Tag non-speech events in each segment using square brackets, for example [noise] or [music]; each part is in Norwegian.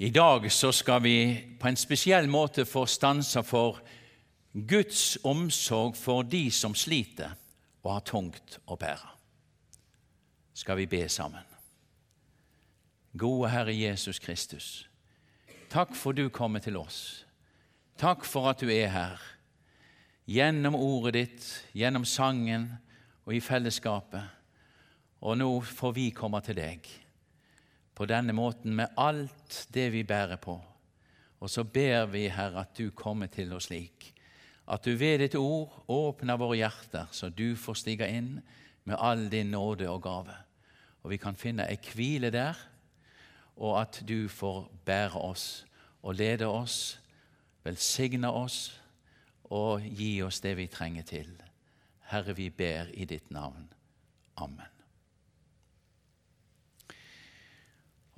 I dag så skal vi på en spesiell måte få stansa for Guds omsorg for de som sliter og har tungt å bære. Skal vi be sammen. Gode Herre Jesus Kristus, takk for du kommer til oss. Takk for at du er her, gjennom ordet ditt, gjennom sangen og i fellesskapet. Og nå får vi komme til deg på denne måten med alt det vi bærer på. Og så ber vi, Herre, at du kommer til oss slik, at du ved ditt ord åpner våre hjerter, så du får stige inn med all din nåde og gave. Og vi kan finne ei hvile der, og at du får bære oss og lede oss, velsigne oss og gi oss det vi trenger til. Herre, vi ber i ditt navn. Amen.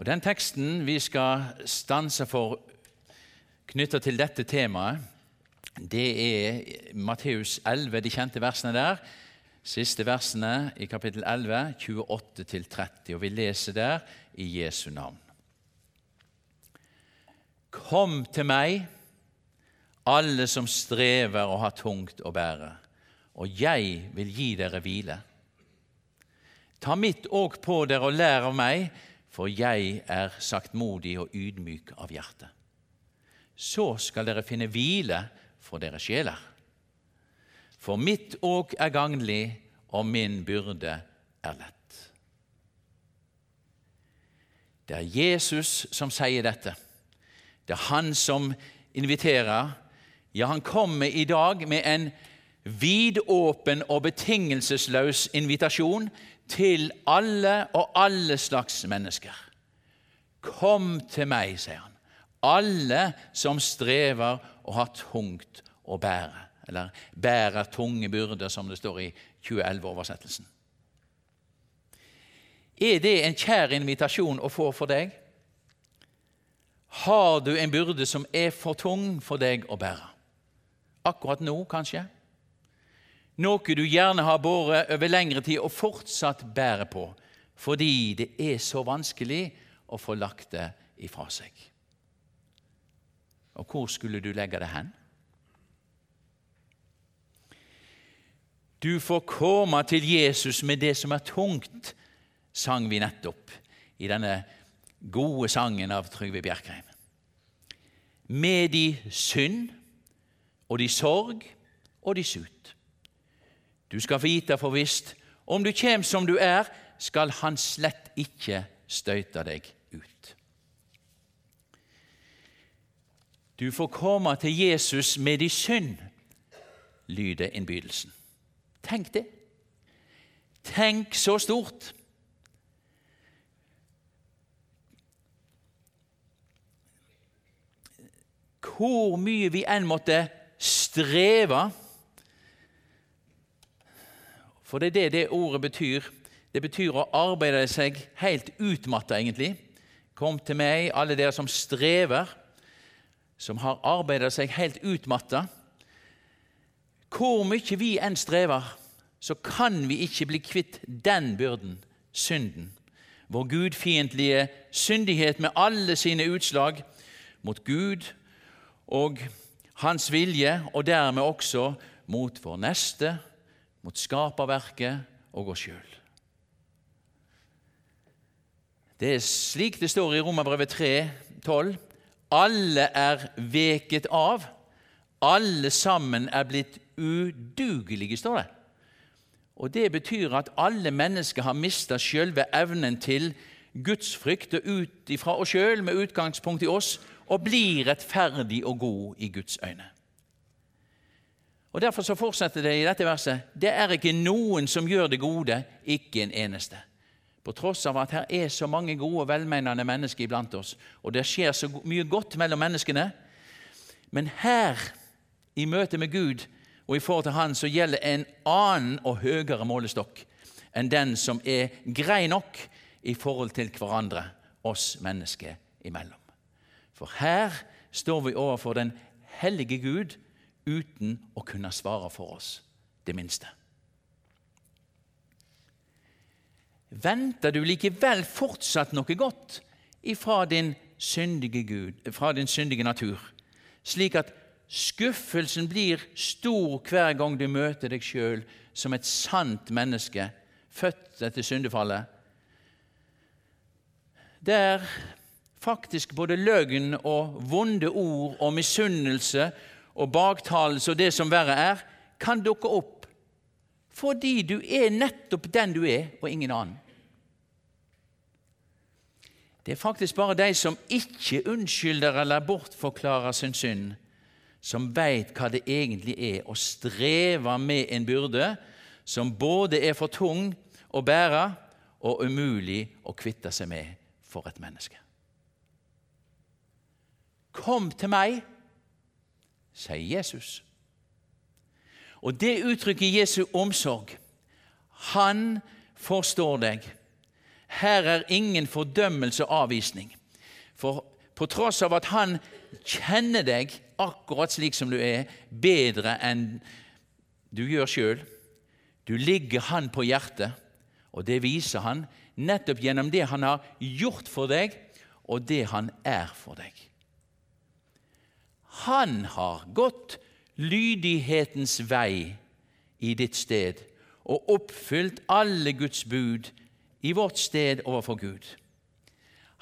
Og Den teksten vi skal stanse for knytta til dette temaet, det er Matteus 11, de kjente versene der. Siste versene i kapittel 11, 28-30. Og vi leser der i Jesu navn. Kom til meg, alle som strever og har tungt å bære, og jeg vil gi dere hvile. Ta mitt åk på dere og lær av meg, for jeg er saktmodig og ydmyk av hjerte. Så skal dere finne hvile for deres sjeler. For mitt åk er gagnlig, og min byrde er lett. Det er Jesus som sier dette. Det er han som inviterer. Ja, han kommer i dag med en vidåpen og betingelsesløs invitasjon til alle og alle slags mennesker. Kom til meg, sier han, alle som strever og har tungt å bære, eller bærer tunge byrder, som det står i 2011-oversettelsen. Er det en kjær invitasjon å få for deg? Har du en byrde som er for tung for deg å bære? Akkurat nå, kanskje? Noe du gjerne har båret over lengre tid og fortsatt bærer på, fordi det er så vanskelig å få lagt det ifra seg. Og hvor skulle du legge det hen? Du får komme til Jesus med det som er tungt, sang vi nettopp i denne gode sangen av Trygve Bjerkreim. Med de synd og de sorg og de sut. Du skal vite for visst, om du kjem som du er, skal han slett ikke støyte deg ut. Du får komme til Jesus med de synd, lyder innbydelsen. Tenk det. Tenk så stort. Hvor mye vi enn måtte streve for det er det det ordet betyr. Det betyr å arbeide seg helt utmatta, egentlig. Kom til meg, alle dere som strever, som har arbeidet seg helt utmatta. Hvor mye vi enn strever, så kan vi ikke bli kvitt den byrden, synden. Vår gudfiendtlige syndighet med alle sine utslag mot Gud og Hans vilje, og dermed også mot vår neste mot skaperverket og oss sjøl. Det er slik det står i Romerbrevet 3, 12. Alle er veket av. Alle sammen er blitt udugelige, står det. Og Det betyr at alle mennesker har mista sjølve evnen til gudsfrykt ut ifra oss sjøl, med utgangspunkt i oss, og blir rettferdig og god i Guds øyne. Og Derfor så fortsetter det i dette verset. Det er ikke noen som gjør det gode, ikke en eneste. På tross av at her er så mange gode og velmenende mennesker iblant oss, og det skjer så mye godt mellom menneskene, men her, i møte med Gud og i forhold til Han, så gjelder en annen og høyere målestokk enn den som er grei nok i forhold til hverandre, oss mennesker imellom. For her står vi overfor den hellige Gud, uten å kunne svare for oss det minste. Venter du likevel fortsatt noe godt ifra din syndige Gud, fra din syndige natur, slik at skuffelsen blir stor hver gang du møter deg sjøl som et sant menneske, født etter syndefallet, der faktisk både løgn og vonde ord og misunnelse og baktalelse og det som verre er, kan dukke opp fordi du er nettopp den du er, og ingen annen. Det er faktisk bare de som ikke unnskylder eller bortforklarer sin synd, som veit hva det egentlig er å streve med en byrde som både er for tung å bære og umulig å kvitte seg med for et menneske. Kom til meg, sier Jesus. Og det uttrykker Jesu omsorg. Han forstår deg. Her er ingen fordømmelse og avvisning. For på tross av at han kjenner deg akkurat slik som du er, bedre enn du gjør sjøl, du ligger han på hjertet, og det viser han nettopp gjennom det han har gjort for deg, og det han er for deg. Han har gått lydighetens vei i ditt sted og oppfylt alle Guds bud i vårt sted overfor Gud.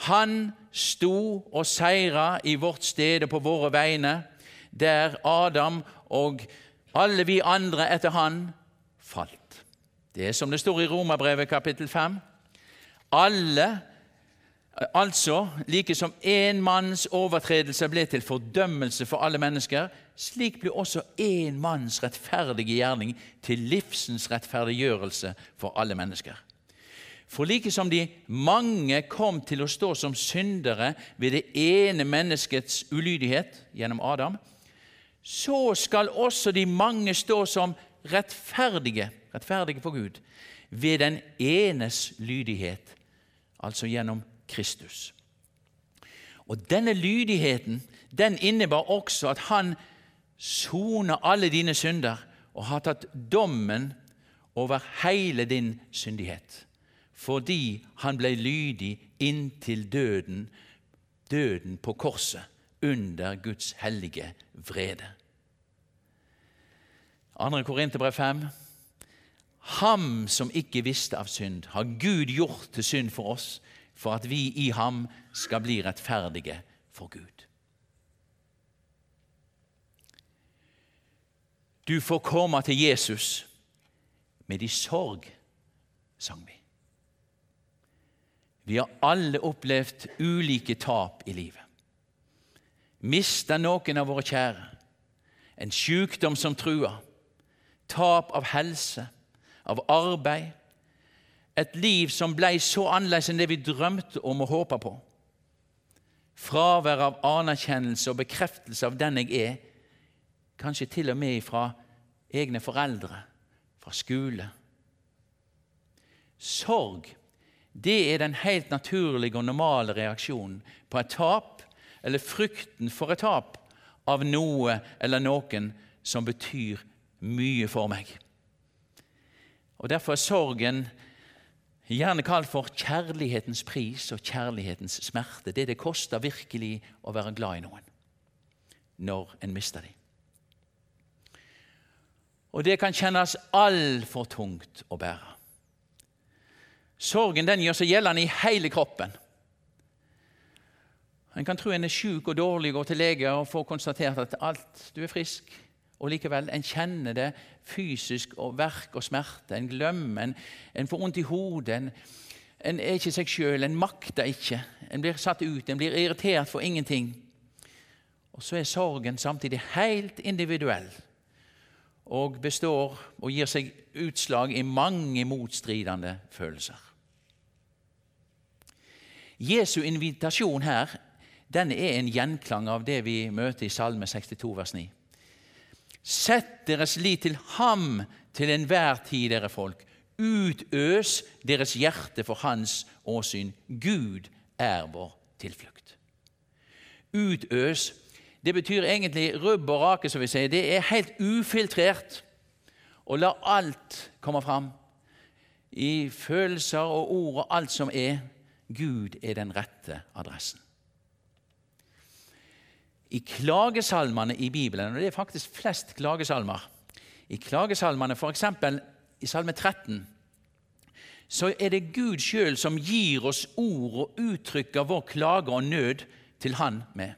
Han sto og seira i vårt sted og på våre vegne, der Adam og alle vi andre etter han falt. Det er som det står i Romerbrevet kapittel 5. Alle Altså, like som én manns overtredelse ble til fordømmelse for alle mennesker, slik ble også én manns rettferdige gjerning til livsens rettferdiggjørelse for alle mennesker. For like som de mange kom til å stå som syndere ved det ene menneskets ulydighet gjennom Adam, så skal også de mange stå som rettferdige, rettferdige for Gud, ved den enes lydighet, altså gjennom Kristus. Og Denne lydigheten den innebar også at han soner alle dine synder og har tatt dommen over hele din syndighet. Fordi han ble lydig inntil døden, døden på korset, under Guds hellige vrede. 2. Korinterbrev 5. Ham som ikke visste av synd, har Gud gjort til synd for oss, for at vi i ham skal bli rettferdige for Gud. Du får komme til Jesus med de sorg, sang vi. Vi har alle opplevd ulike tap i livet. Mista noen av våre kjære, en sykdom som truer, tap av helse, av arbeid, et liv som ble så annerledes enn det vi drømte om og håpa på. Fravær av anerkjennelse og bekreftelse av den jeg er, kanskje til og med fra egne foreldre, fra skole. Sorg det er den helt naturlige og normale reaksjonen på et tap eller frykten for et tap av noe eller noen som betyr mye for meg. Og Derfor er sorgen gjerne kalt for kjærlighetens pris og kjærlighetens smerte. Det det koster virkelig å være glad i noen når en mister dem. Og det kan kjennes altfor tungt å bære. Sorgen den gjør seg gjeldende i hele kroppen. En kan tro en er syk og dårlig, går til lege og får konstatert at alt, du er frisk. Og likevel, en kjenner det fysisk og verk og smerte. En glemmer, en, en får vondt i hodet. En, en er ikke seg sjøl, en makter ikke. En blir satt ut, en blir irritert for ingenting. Og så er sorgen samtidig helt individuell og består og gir seg utslag i mange motstridende følelser. Jesu invitasjon her den er en gjenklang av det vi møter i Salme 62, vers 9. Sett deres lit til ham til enhver tid, dere folk. Utøs deres hjerte for hans åsyn. Gud er vår tilflukt. Utøs, det betyr egentlig rubb og rake, som vi sier. Det er helt ufiltrert. Og la alt komme fram. I følelser og ord og alt som er. Gud er den rette adressen. I klagesalmene i Bibelen, og det er faktisk flest klagesalmer I klagesalmene, f.eks. i Salme 13, så er det Gud sjøl som gir oss ord og uttrykker vår klage og nød til Han med.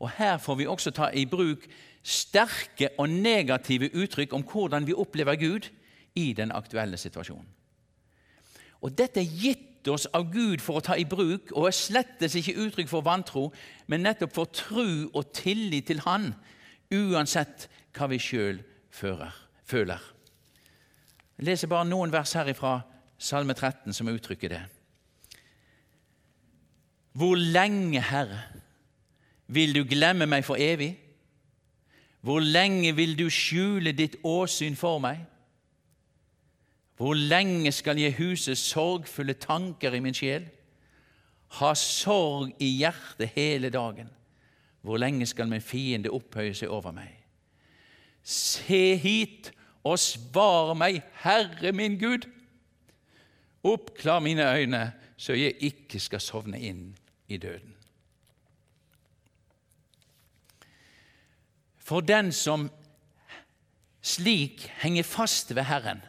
Og Her får vi også ta i bruk sterke og negative uttrykk om hvordan vi opplever Gud i den aktuelle situasjonen. Og Dette er gitt oss av Gud for å ta i bruk, og er slettes ikke uttrykk for vantro, men nettopp for tru og tillit til Han, uansett hva vi sjøl føler. Jeg leser bare noen vers her fra Salme 13 som uttrykker det. Hvor lenge, Herre, vil du glemme meg for evig? Hvor lenge vil du skjule ditt åsyn for meg? Hvor lenge skal jeg huse sorgfulle tanker i min sjel? Ha sorg i hjertet hele dagen. Hvor lenge skal min fiende opphøye seg over meg? Se hit og svar meg, Herre min Gud. Oppklar mine øyne, så jeg ikke skal sovne inn i døden. For den som slik henger fast ved Herren,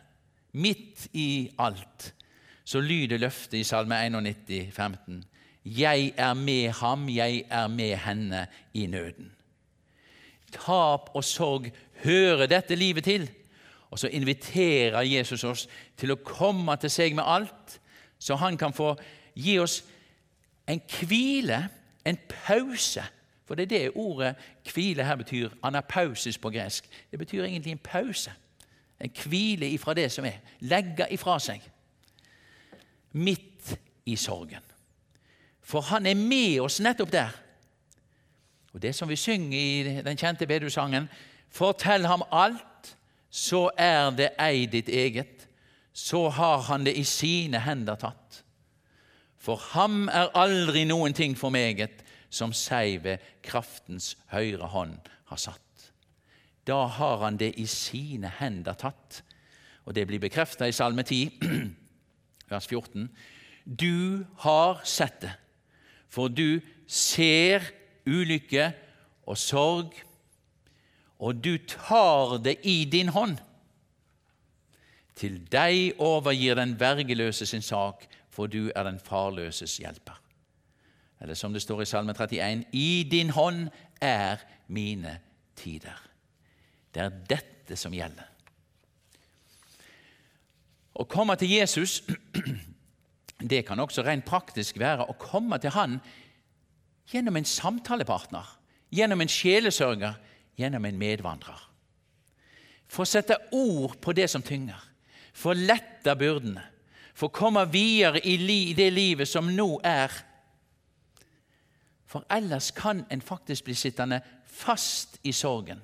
midt i alt, så lyder løftet i Salme 91, 15. Jeg er med ham, jeg er med henne i nøden. Tap og sorg hører dette livet til. Og så inviterer Jesus oss til å komme til seg med alt, så han kan få gi oss en hvile, en pause. For det er det ordet hvile her betyr. Anapausis på gresk. Det betyr egentlig en pause. En hvile ifra det som er. Legge ifra seg. Midt i sorgen. For han er med oss nettopp der. Og det som vi synger i den kjente bedussangen Fortell ham alt, så er det ei ditt eget. Så har han det i sine hender tatt. For ham er aldri noen ting for meget, som seg ved kraftens høyre hånd har satt. Da har han det i sine hender tatt. Og det blir bekreftet i Salme 10, [clears throat] vers 14. Du har sett det, for du ser ulykke og sorg, og du tar det i din hånd. Til deg overgir den vergeløse sin sak, for du er den farløses hjelper. Eller som det står i Salme 31.: I din hånd er mine tider. Det er dette som gjelder. Å komme til Jesus [clears throat] det kan også rent praktisk være å komme til Han gjennom en samtalepartner, gjennom en sjelesørger, gjennom en medvandrer. For å sette ord på det som tynger, for å lette byrdene, for å komme videre i det livet som nå er. For ellers kan en faktisk bli sittende fast i sorgen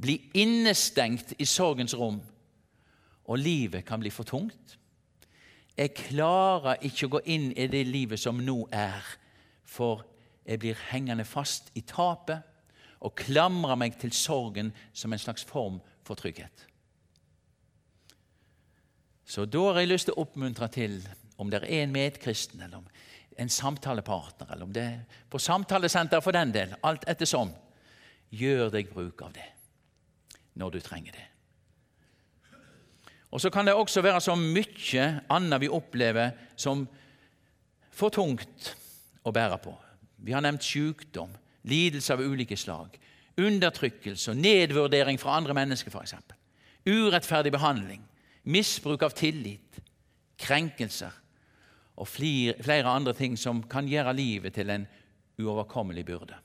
bli innestengt i sorgens rom, og livet kan bli for tungt. Jeg klarer ikke å gå inn i det livet som nå er, for jeg blir hengende fast i tapet og klamrer meg til sorgen som en slags form for trygghet. Så da har jeg lyst til å oppmuntre til, om det er en medkristen, eller om en samtalepartner, eller om det er på samtalesenter for den del, alt ettersom, gjør deg bruk av det når du trenger det. Og Så kan det også være så mye annet vi opplever som for tungt å bære på. Vi har nevnt sykdom, lidelse av ulike slag, undertrykkelse og nedvurdering fra andre mennesker f.eks. Urettferdig behandling, misbruk av tillit, krenkelser og flere andre ting som kan gjøre livet til en uoverkommelig byrde.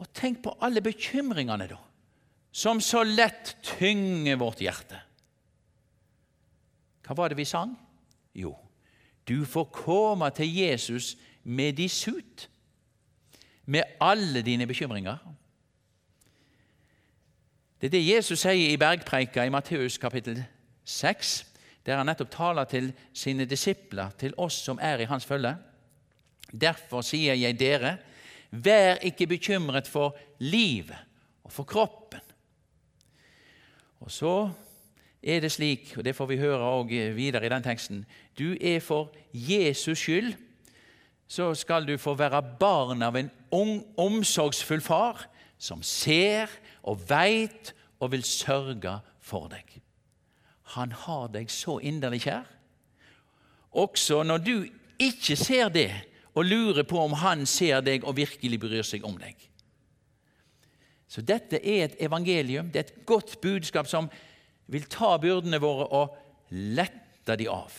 Og tenk på alle bekymringene, da, som så lett tynger vårt hjerte. Hva var det vi sang? Jo, du får komme til Jesus med de sut, med alle dine bekymringer. Det er det Jesus sier i bergpreika i Matteus kapittel 6, der han nettopp taler til sine disipler, til oss som er i hans følge. Derfor sier jeg dere, Vær ikke bekymret for livet og for kroppen. Og så er det slik, og det får vi høre også videre i den teksten, du er for Jesus skyld så skal du få være barn av en ung, omsorgsfull far som ser og veit og vil sørge for deg. Han har deg så inderlig kjær. Også når du ikke ser det, og lurer på om han ser deg og virkelig bryr seg om deg. Så dette er et evangelium, det er et godt budskap som vil ta byrdene våre og lette de av.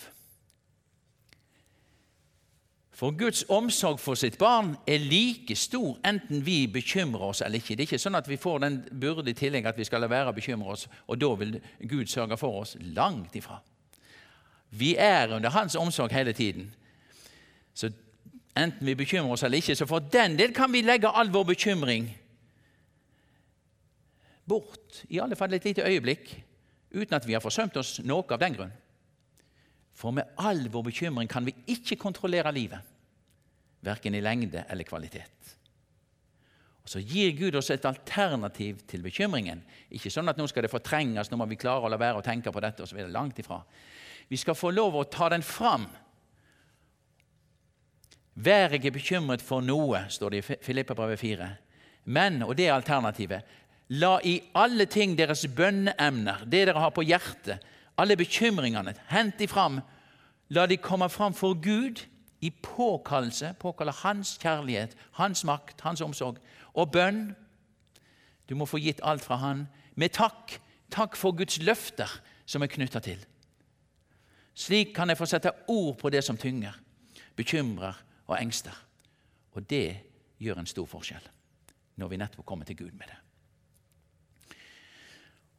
For Guds omsorg for sitt barn er like stor enten vi bekymrer oss eller ikke. Det er ikke sånn at vi får den byrde i tillegg at vi skal la være å bekymre oss, og da vil Gud sørge for oss. Langt ifra. Vi er under Hans omsorg hele tiden. Så enten vi bekymrer oss eller ikke, så for den del kan vi legge all vår bekymring bort, i alle fall et lite øyeblikk, uten at vi har forsømt oss noe av den grunn. For med all vår bekymring kan vi ikke kontrollere livet, verken i lengde eller kvalitet. Og Så gir Gud oss et alternativ til bekymringen. Ikke sånn at nå skal det fortrenges, nå må vi klare å la være å tenke på dette. Videre. Langt ifra. Vi skal få lov å ta den fram. Vær ikke bekymret for noe, står det i Filippabrevet 4. Men, og det er alternativet, La i alle ting deres bønneemner, det dere har på hjertet, alle bekymringene, hent de fram. La de komme fram for Gud i påkallelse, påkalle Hans kjærlighet, Hans makt, Hans omsorg. Og bønn. Du må få gitt alt fra Han. Med takk. Takk for Guds løfter som er knytta til. Slik kan jeg få sette ord på det som tynger, bekymrer og engster. Og det gjør en stor forskjell når vi nettopp kommer til Gud med det.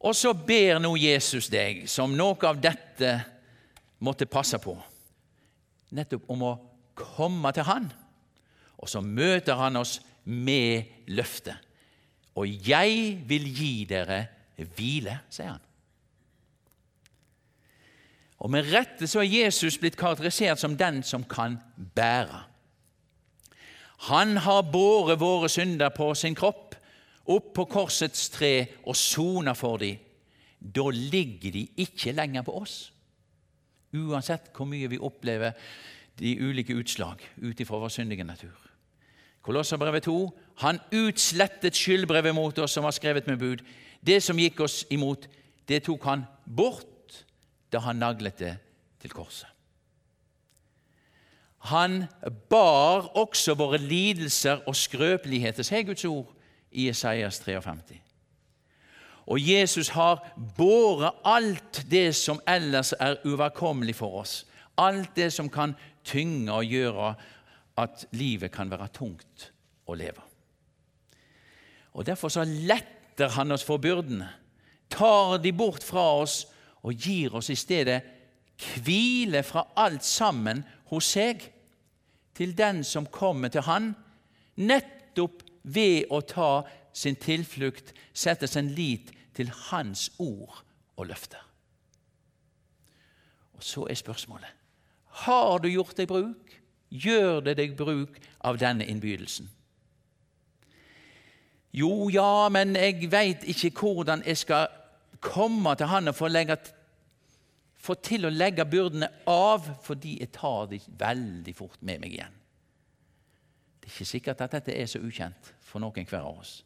Og så ber nå Jesus deg, som noe av dette måtte passe på, nettopp om å komme til Han. Og så møter han oss med løftet. Og jeg vil gi dere hvile, sier han. Og Med rette så er Jesus blitt karakterisert som den som kan bære. Han har båret våre synder på sin kropp opp på korsets tre og sona for dem, da ligger de ikke lenger på oss. Uansett hvor mye vi opplever de ulike utslag ut ifra vår syndige natur. Kolosserbrevet 2. Han utslettet skyldbrevet mot oss som var skrevet med bud. Det som gikk oss imot, det tok han bort da han naglet det til korset. Han bar også våre lidelser og skrøpeligheter, sier Guds ord, i Isaias 53. Og Jesus har båret alt det som ellers er uoverkommelig for oss. Alt det som kan tynge og gjøre at livet kan være tungt å leve. Og Derfor så letter han oss for byrdene, tar de bort fra oss og gir oss i stedet hvile fra alt sammen hos seg, til den som kommer til Han, nettopp ved å ta sin tilflukt, sette sin lit til Hans ord og løfter. Og Så er spørsmålet har du gjort deg bruk, gjør det deg bruk av denne innbydelsen. Jo, ja, men jeg veit ikke hvordan jeg skal komme til Han og få, legge, få til å legge byrdene av, fordi jeg tar det veldig fort med meg igjen. Det er ikke sikkert at dette er så ukjent for noen hver av oss.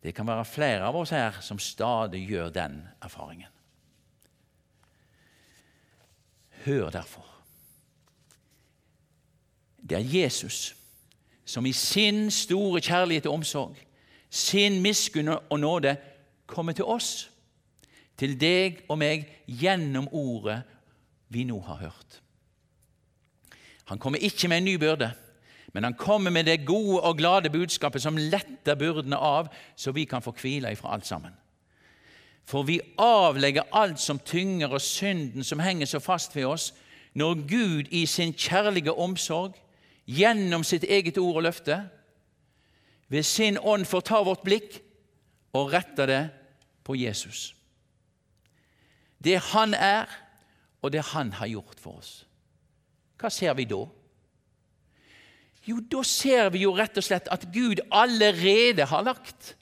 Det kan være flere av oss her som stadig gjør den erfaringen. Hør derfor. Det er Jesus som i sin store kjærlighet og omsorg, sin miskunn og nåde, kommer til oss, til deg og meg, gjennom ordet vi nå har hørt. Han kommer ikke med en ny byrde. Men han kommer med det gode og glade budskapet som letter byrdene av, så vi kan få hvile ifra alt sammen. For vi avlegger alt som tynger og synden som henger så fast ved oss, når Gud i sin kjærlige omsorg, gjennom sitt eget ord og løfte, ved sin ånd får ta vårt blikk og rette det på Jesus. Det han er, og det han har gjort for oss. Hva ser vi da? Jo, da ser vi jo rett og slett at Gud allerede har lagt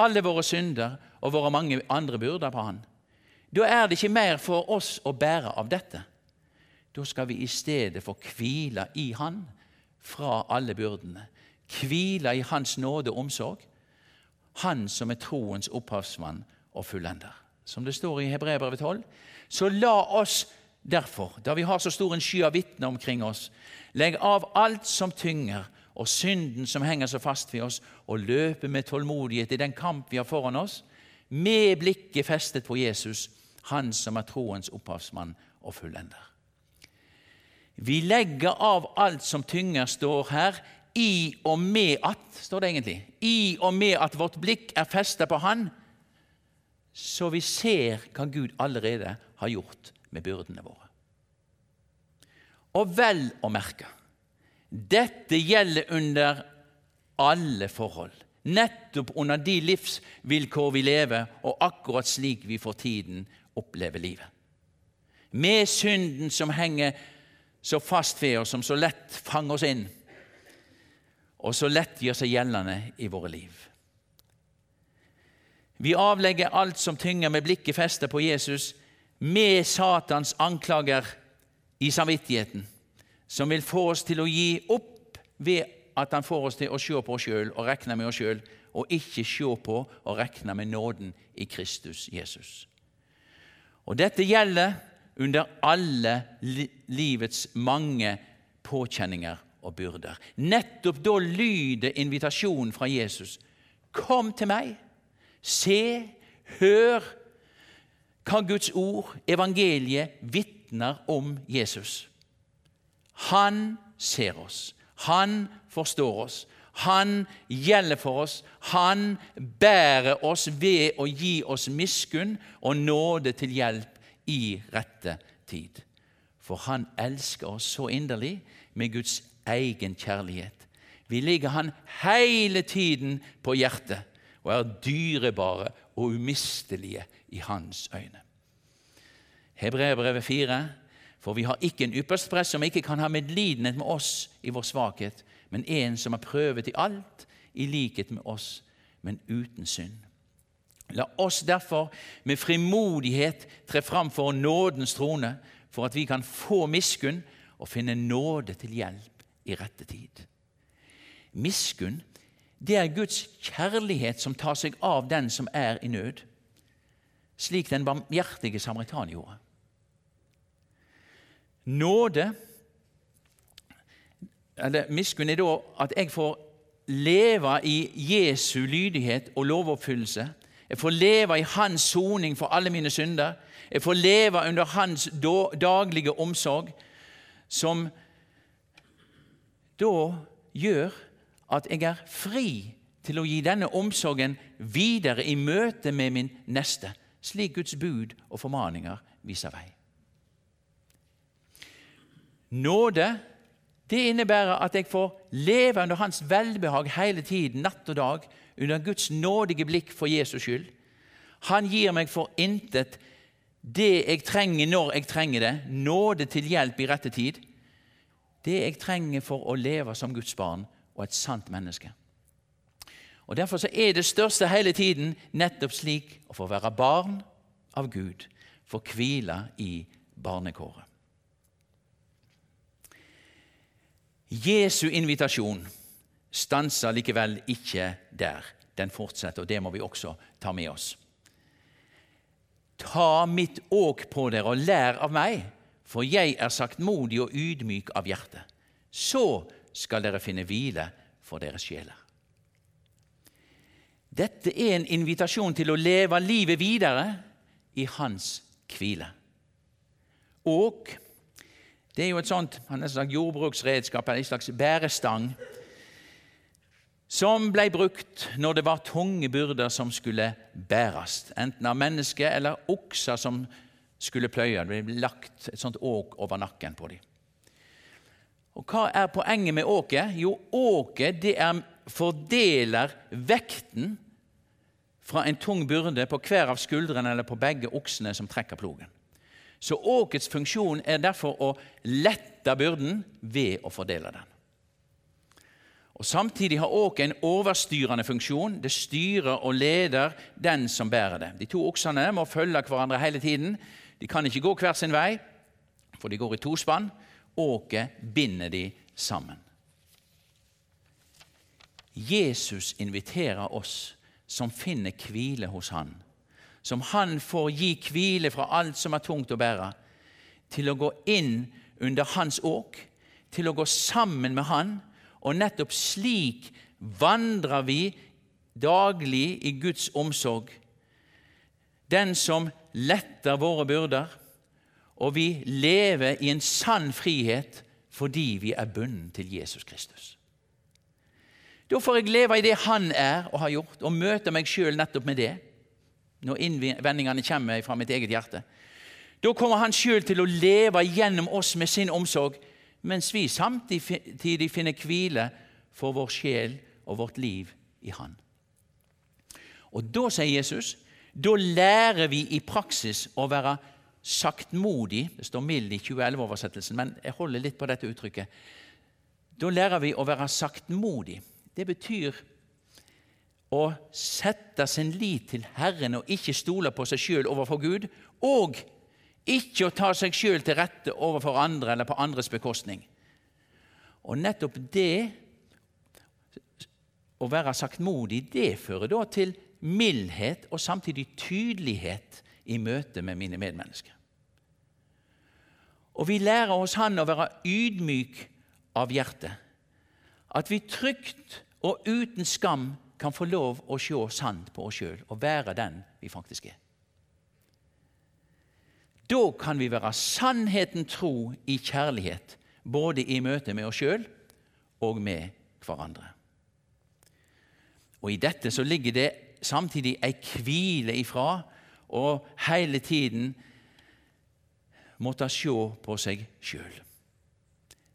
alle våre synder og våre mange andre byrder på Han. Da er det ikke mer for oss å bære av dette. Da skal vi i stedet få hvile i Han, fra alle byrdene, hvile i Hans nåde og omsorg, Han som er troens opphavsmann og fullender. Som det står i Hebreabrevet 12. Så la oss derfor, da vi har så stor en sky av vitner omkring oss, legge av alt som tynger, og synden som henger så fast ved oss, og løpe med tålmodighet i den kamp vi har foran oss, med blikket festet på Jesus, Han som er troens opphavsmann og fullender. Vi legger av alt som tynger, står her, i og med at, står det egentlig, i og med at vårt blikk er festet på Han, så vi ser hva Gud allerede har gjort med byrdene våre. Og vel å merke dette gjelder under alle forhold. Nettopp under de livsvilkår vi lever, og akkurat slik vi for tiden opplever livet. Med synden som henger så fast ved oss, som så lett fanger oss inn, og så lett gjør seg gjeldende i våre liv. Vi avlegger alt som tynger med blikket festet på Jesus, med Satans anklager i samvittigheten, som vil få oss til å gi opp ved at han får oss til å se på oss sjøl og regne med oss sjøl, og ikke se på og regne med nåden i Kristus Jesus. Og Dette gjelder under alle livets mange påkjenninger og byrder. Nettopp da lyder invitasjonen fra Jesus. Kom til meg, se, hør hva Guds ord, evangeliet, vitner om Jesus. Han ser oss. Han forstår oss. Han gjelder for oss. Han bærer oss ved å gi oss miskunn og nåde til hjelp i rette tid. For han elsker oss så inderlig med Guds egen kjærlighet. Vi ligger han hele tiden på hjertet og er dyrebare og umistelige i hans øyne. Hebreerbrevet 4 for vi har ikke en yppersteprest som ikke kan ha medlidenhet med oss i vår svakhet, men en som har prøvet i alt, i likhet med oss, men uten synd. La oss derfor med frimodighet tre fram for nådens trone, for at vi kan få miskunn og finne nåde til hjelp i rette tid. Miskunn det er Guds kjærlighet som tar seg av den som er i nød, slik den barmhjertige samaritan gjorde. Nåde eller Miskunn er da at jeg får leve i Jesu lydighet og lovoppfyllelse. Jeg får leve i Hans soning for alle mine synder. Jeg får leve under Hans daglige omsorg, som da gjør at jeg er fri til å gi denne omsorgen videre i møte med min neste, slik Guds bud og formaninger viser vei. Nåde det innebærer at jeg får leve under Hans velbehag hele tiden, natt og dag, under Guds nådige blikk for Jesus skyld. Han gir meg for intet det jeg trenger når jeg trenger det, nåde til hjelp i rette tid. Det jeg trenger for å leve som Guds barn og et sant menneske. Og Derfor så er det største hele tiden nettopp slik å få være barn av Gud, få hvile i barnekåret. Jesu invitasjon stanser likevel ikke der. Den fortsetter, og det må vi også ta med oss. Ta mitt åk på dere og lær av meg, for jeg er saktmodig og ydmyk av hjerte. Så skal dere finne hvile for deres sjeler. Dette er en invitasjon til å leve livet videre i hans hvile. Og det er jo et sånt sagt jordbruksredskap, en slags bærestang, som ble brukt når det var tunge byrder som skulle bæres, enten av mennesker eller okser som skulle pløye. Det ble lagt et sånt åk over nakken på dem. Og Hva er poenget med åket? Jo, åket det er fordeler vekten fra en tung byrde på hver av skuldrene eller på begge oksene som trekker plogen. Så åkets funksjon er derfor å lette byrden ved å fordele den. Og Samtidig har åket en overstyrende funksjon. Det styrer og leder den som bærer det. De to oksene må følge hverandre hele tiden. De kan ikke gå hver sin vei, for de går i tospann. Åket binder de sammen. Jesus inviterer oss som finner hvile hos Han, som Han får gi hvile fra alt som er tungt å bære, til å gå inn under Hans åk, til å gå sammen med Han, og nettopp slik vandrer vi daglig i Guds omsorg. Den som letter våre byrder, og vi lever i en sann frihet fordi vi er bundet til Jesus Kristus. Da får jeg leve i det Han er og har gjort, og møte meg sjøl nettopp med det. Når innvendingene kommer fra mitt eget hjerte. Da kommer Han sjøl til å leve gjennom oss med sin omsorg, mens vi samtidig finner hvile for vår sjel og vårt liv i Han. Og da, sier Jesus, da lærer vi i praksis å være saktmodig. Det står mild i 2011-oversettelsen, men jeg holder litt på dette uttrykket. Da lærer vi å være saktmodig. Det betyr å sette sin lit til Herren og ikke stole på seg sjøl overfor Gud, og ikke å ta seg sjøl til rette overfor andre eller på andres bekostning. Og nettopp det, å være saktmodig, det fører da til mildhet og samtidig tydelighet i møte med mine medmennesker. Og vi lærer oss Han å være ydmyk av hjertet. At vi trygt og uten skam kan få lov å se sant på oss sjøl og være den vi faktisk er. Da kan vi være sannheten tro i kjærlighet, både i møte med oss sjøl og med hverandre. Og I dette så ligger det samtidig ei hvile ifra og hele tiden måtte se på seg sjøl.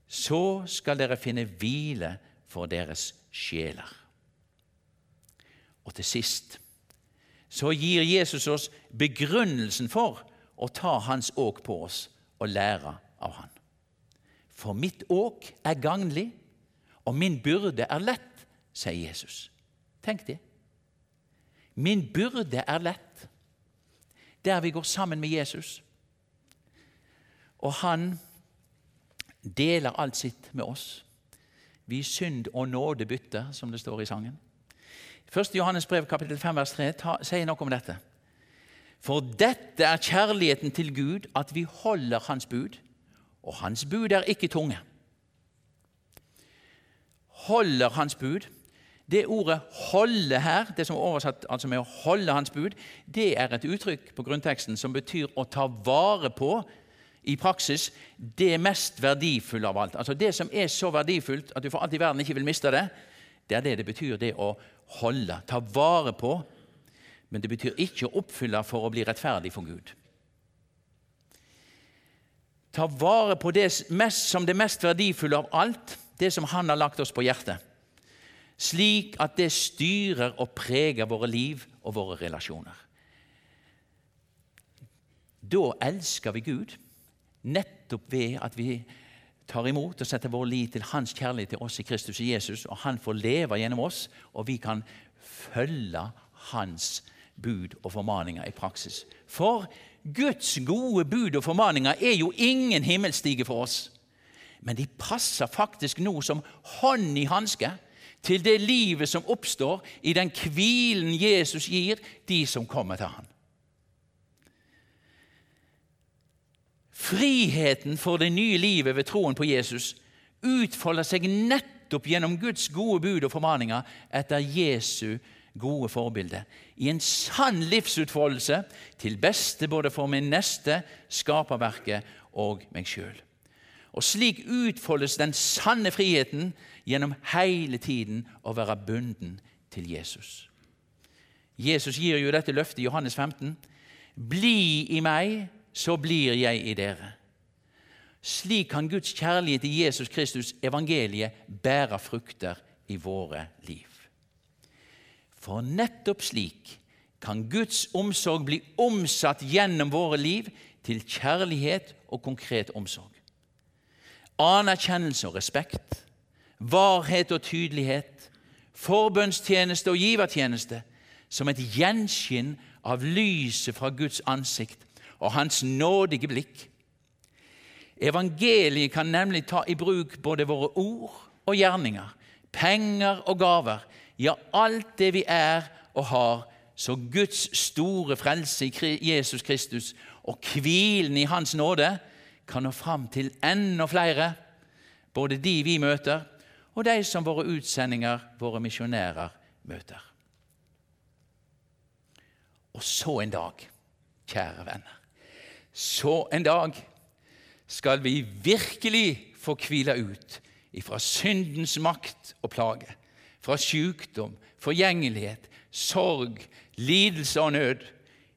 Så skal dere finne hvile for deres sjeler. Og til sist så gir Jesus oss begrunnelsen for å ta hans åk på oss og lære av han. For mitt åk er gagnlig, og min byrde er lett, sier Jesus. Tenk det. Min byrde er lett. Der vi går sammen med Jesus. Og han deler alt sitt med oss. Vi synd og nåde bytter, som det står i sangen. 1. Johannes brev kapittel 5 vers 3 ta, sier noe om dette. For dette er kjærligheten til Gud, at vi holder Hans bud. Og Hans bud er ikke tunge. Holder Hans bud. Det ordet 'holde' her, det som er oversatt altså med å holde Hans bud, det er et uttrykk på grunnteksten som betyr å ta vare på i praksis det mest verdifulle av alt. Altså Det som er så verdifullt at du for alt i verden ikke vil miste det, det er det det betyr det å holde, ta vare på. Men det betyr ikke å oppfylle for å bli rettferdig for Gud. Ta vare på det mest, som det mest verdifulle av alt, det som Han har lagt oss på hjertet. Slik at det styrer og preger våre liv og våre relasjoner. Da elsker vi Gud nettopp ved at vi tar imot og setter vår lit til Hans kjærlighet til oss i Kristus og Jesus, og Han får leve gjennom oss, og vi kan følge Hans bud og formaninger i praksis. For Guds gode bud og formaninger er jo ingen himmelstige for oss. Men de passer faktisk nå som hånd i hanske til det livet som oppstår i den hvilen Jesus gir de som kommer til ham. Friheten for det nye livet ved troen på Jesus utfolder seg nettopp gjennom Guds gode bud og formaninger etter Jesu gode forbilde. I en sann livsutfoldelse til beste både for min neste, skaperverket og meg sjøl. Og slik utfoldes den sanne friheten gjennom hele tiden å være bunden til Jesus. Jesus gir jo dette løftet i Johannes 15. Bli i meg, så blir jeg i dere. Slik kan Guds kjærlighet i Jesus Kristus, evangeliet, bære frukter i våre liv. For nettopp slik kan Guds omsorg bli omsatt gjennom våre liv til kjærlighet og konkret omsorg. Anerkjennelse og respekt, varhet og tydelighet, forbønnstjeneste og givertjeneste. Som et gjenskinn av lyset fra Guds ansikt og hans nådige blikk. Evangeliet kan nemlig ta i bruk både våre ord og gjerninger, penger og gaver, ja, alt det vi er og har, så Guds store frelse i Jesus Kristus og hvilen i Hans nåde kan nå fram til enda flere, både de vi møter, og de som våre utsendinger, våre misjonærer, møter. Og så en dag, kjære venner, så en dag skal vi virkelig få hvile ut ifra syndens makt og plage, fra sykdom, forgjengelighet, sorg, lidelse og nød,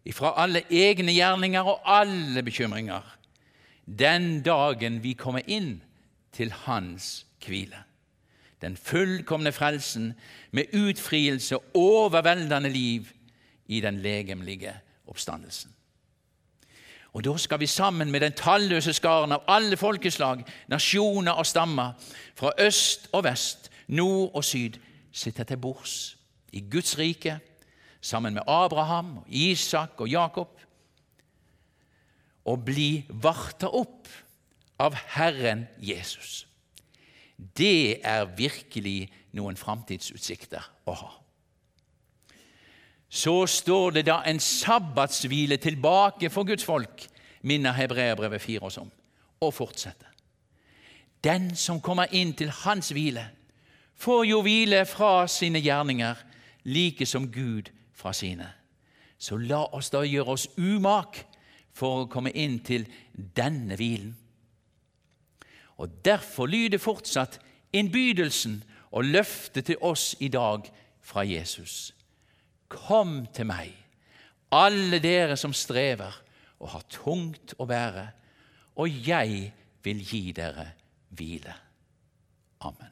ifra alle egne gjerninger og alle bekymringer, den dagen vi kommer inn til Hans hvile. Den fullkomne frelsen med utfrielse og overveldende liv i den legemlige oppstandelsen. Og Da skal vi sammen med den talløse skaren av alle folkeslag, nasjoner og stammer, fra øst og vest, nord og syd, sitte til bords i Guds rike sammen med Abraham, Isak og Jakob og bli varta opp av Herren Jesus. Det er virkelig noen framtidsutsikter å ha. Så står det da en sabbatshvile tilbake for Guds folk, minner Hebreabrevet 4 oss om, og fortsetter. Den som kommer inn til hans hvile, får jo hvile fra sine gjerninger, like som Gud fra sine. Så la oss da gjøre oss umak for å komme inn til denne hvilen. Og Derfor lyder fortsatt innbydelsen og løftet til oss i dag fra Jesus. Kom til meg, alle dere som strever og har tungt å bære, og jeg vil gi dere hvile. Amen.